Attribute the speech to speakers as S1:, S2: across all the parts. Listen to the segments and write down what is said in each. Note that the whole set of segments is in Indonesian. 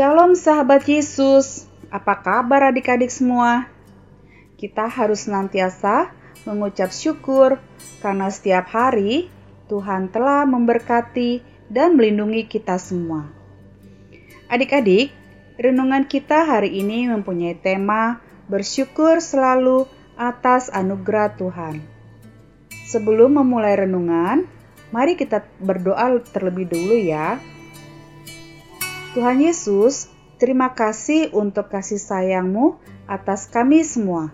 S1: Shalom sahabat Yesus, apa kabar adik-adik semua? Kita harus senantiasa mengucap syukur karena setiap hari Tuhan telah memberkati dan melindungi kita semua. Adik-adik, renungan kita hari ini mempunyai tema bersyukur selalu atas anugerah Tuhan. Sebelum memulai renungan, mari kita berdoa terlebih dulu ya. Tuhan Yesus, terima kasih untuk kasih sayangmu atas kami semua.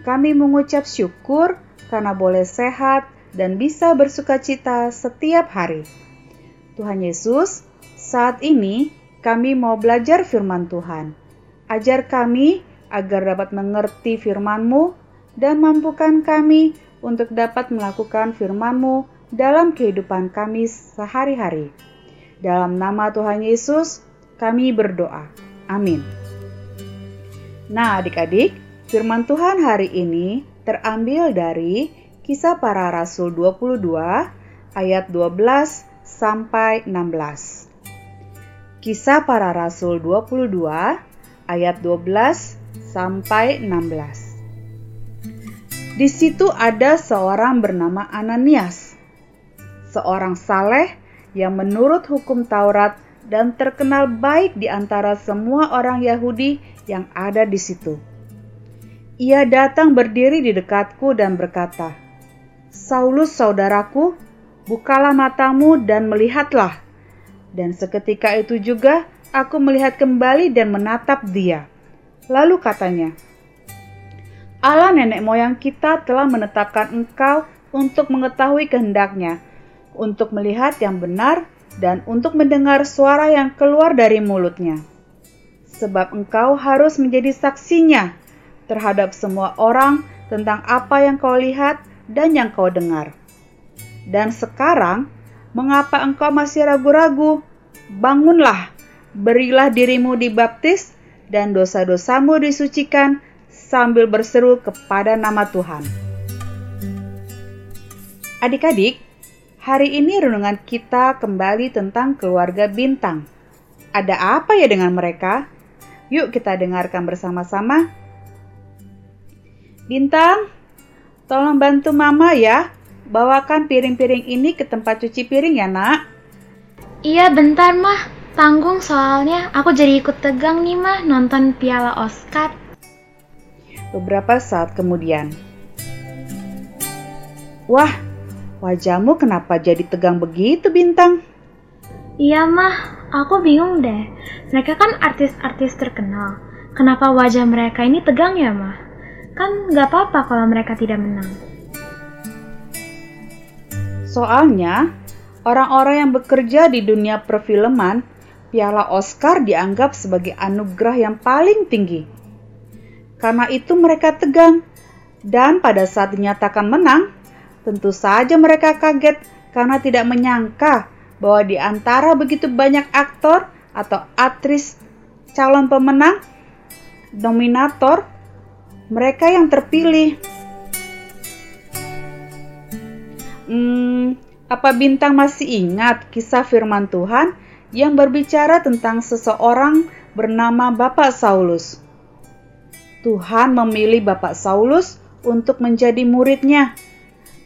S1: Kami mengucap syukur karena boleh sehat dan bisa bersuka cita setiap hari. Tuhan Yesus, saat ini kami mau belajar firman Tuhan. Ajar kami agar dapat mengerti firman-Mu dan mampukan kami untuk dapat melakukan firman-Mu dalam kehidupan kami sehari-hari. Dalam nama Tuhan Yesus, kami berdoa. Amin. Nah, adik-adik, firman Tuhan hari ini terambil dari Kisah Para Rasul 22 ayat 12 sampai 16. Kisah Para Rasul 22 ayat 12 sampai 16. Di situ ada seorang bernama Ananias, seorang saleh yang menurut hukum Taurat dan terkenal baik di antara semua orang Yahudi yang ada di situ. Ia datang berdiri di dekatku dan berkata, "Saulus, saudaraku, bukalah matamu dan melihatlah." Dan seketika itu juga aku melihat kembali dan menatap dia. Lalu katanya, Allah nenek moyang kita telah menetapkan engkau untuk mengetahui kehendaknya, untuk melihat yang benar dan untuk mendengar suara yang keluar dari mulutnya. Sebab engkau harus menjadi saksinya terhadap semua orang tentang apa yang kau lihat dan yang kau dengar. Dan sekarang, mengapa engkau masih ragu-ragu? Bangunlah, berilah dirimu dibaptis, dan dosa-dosamu disucikan sambil berseru kepada nama Tuhan. Adik-adik, Hari ini renungan kita kembali tentang keluarga bintang. Ada apa ya dengan mereka? Yuk kita dengarkan bersama-sama. Bintang, tolong bantu mama ya. Bawakan piring-piring ini ke tempat cuci piring ya nak.
S2: Iya bentar mah, tanggung soalnya aku jadi ikut tegang nih mah nonton piala Oscar.
S1: Beberapa saat kemudian. Wah, Wajahmu kenapa jadi tegang begitu, Bintang?
S2: Iya, mah. Aku bingung deh. Mereka kan artis-artis terkenal. Kenapa wajah mereka ini tegang ya, mah? Kan nggak apa-apa kalau mereka tidak menang.
S1: Soalnya, orang-orang yang bekerja di dunia perfilman, piala Oscar dianggap sebagai anugerah yang paling tinggi. Karena itu mereka tegang. Dan pada saat dinyatakan menang, Tentu saja mereka kaget karena tidak menyangka bahwa di antara begitu banyak aktor atau aktris calon pemenang, dominator, mereka yang terpilih. Hmm, apa bintang masih ingat kisah firman Tuhan yang berbicara tentang seseorang bernama Bapak Saulus? Tuhan memilih Bapak Saulus untuk menjadi muridnya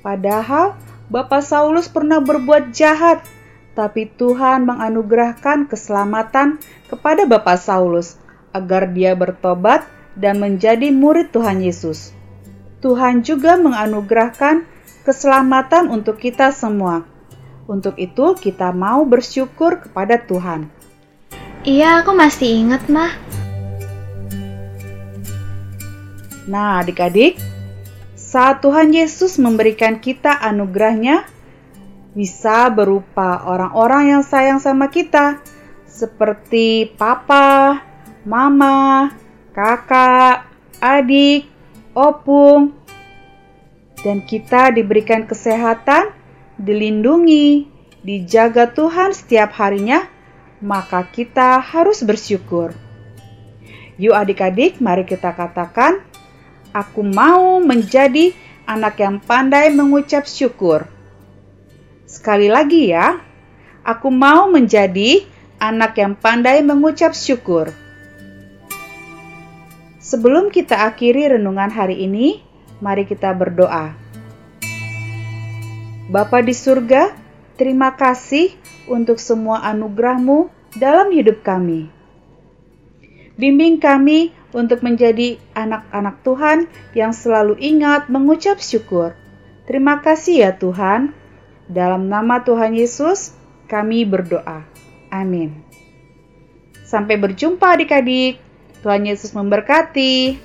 S1: Padahal Bapak Saulus pernah berbuat jahat, tapi Tuhan menganugerahkan keselamatan kepada Bapak Saulus agar dia bertobat dan menjadi murid Tuhan Yesus. Tuhan juga menganugerahkan keselamatan untuk kita semua. Untuk itu, kita mau bersyukur kepada Tuhan.
S2: Iya, aku masih ingat, Mah.
S1: Nah, adik-adik, saat Tuhan Yesus memberikan kita anugerahnya, bisa berupa orang-orang yang sayang sama kita, seperti papa, mama, kakak, adik, opung, dan kita diberikan kesehatan, dilindungi, dijaga Tuhan setiap harinya, maka kita harus bersyukur. Yuk adik-adik, mari kita katakan, Aku mau menjadi anak yang pandai mengucap syukur. Sekali lagi ya, aku mau menjadi anak yang pandai mengucap syukur. Sebelum kita akhiri renungan hari ini, mari kita berdoa. Bapa di surga, terima kasih untuk semua anugerahmu dalam hidup kami. Bimbing kami untuk menjadi anak-anak Tuhan yang selalu ingat mengucap syukur. Terima kasih ya Tuhan. Dalam nama Tuhan Yesus, kami berdoa. Amin. Sampai berjumpa adik-adik. Tuhan Yesus memberkati.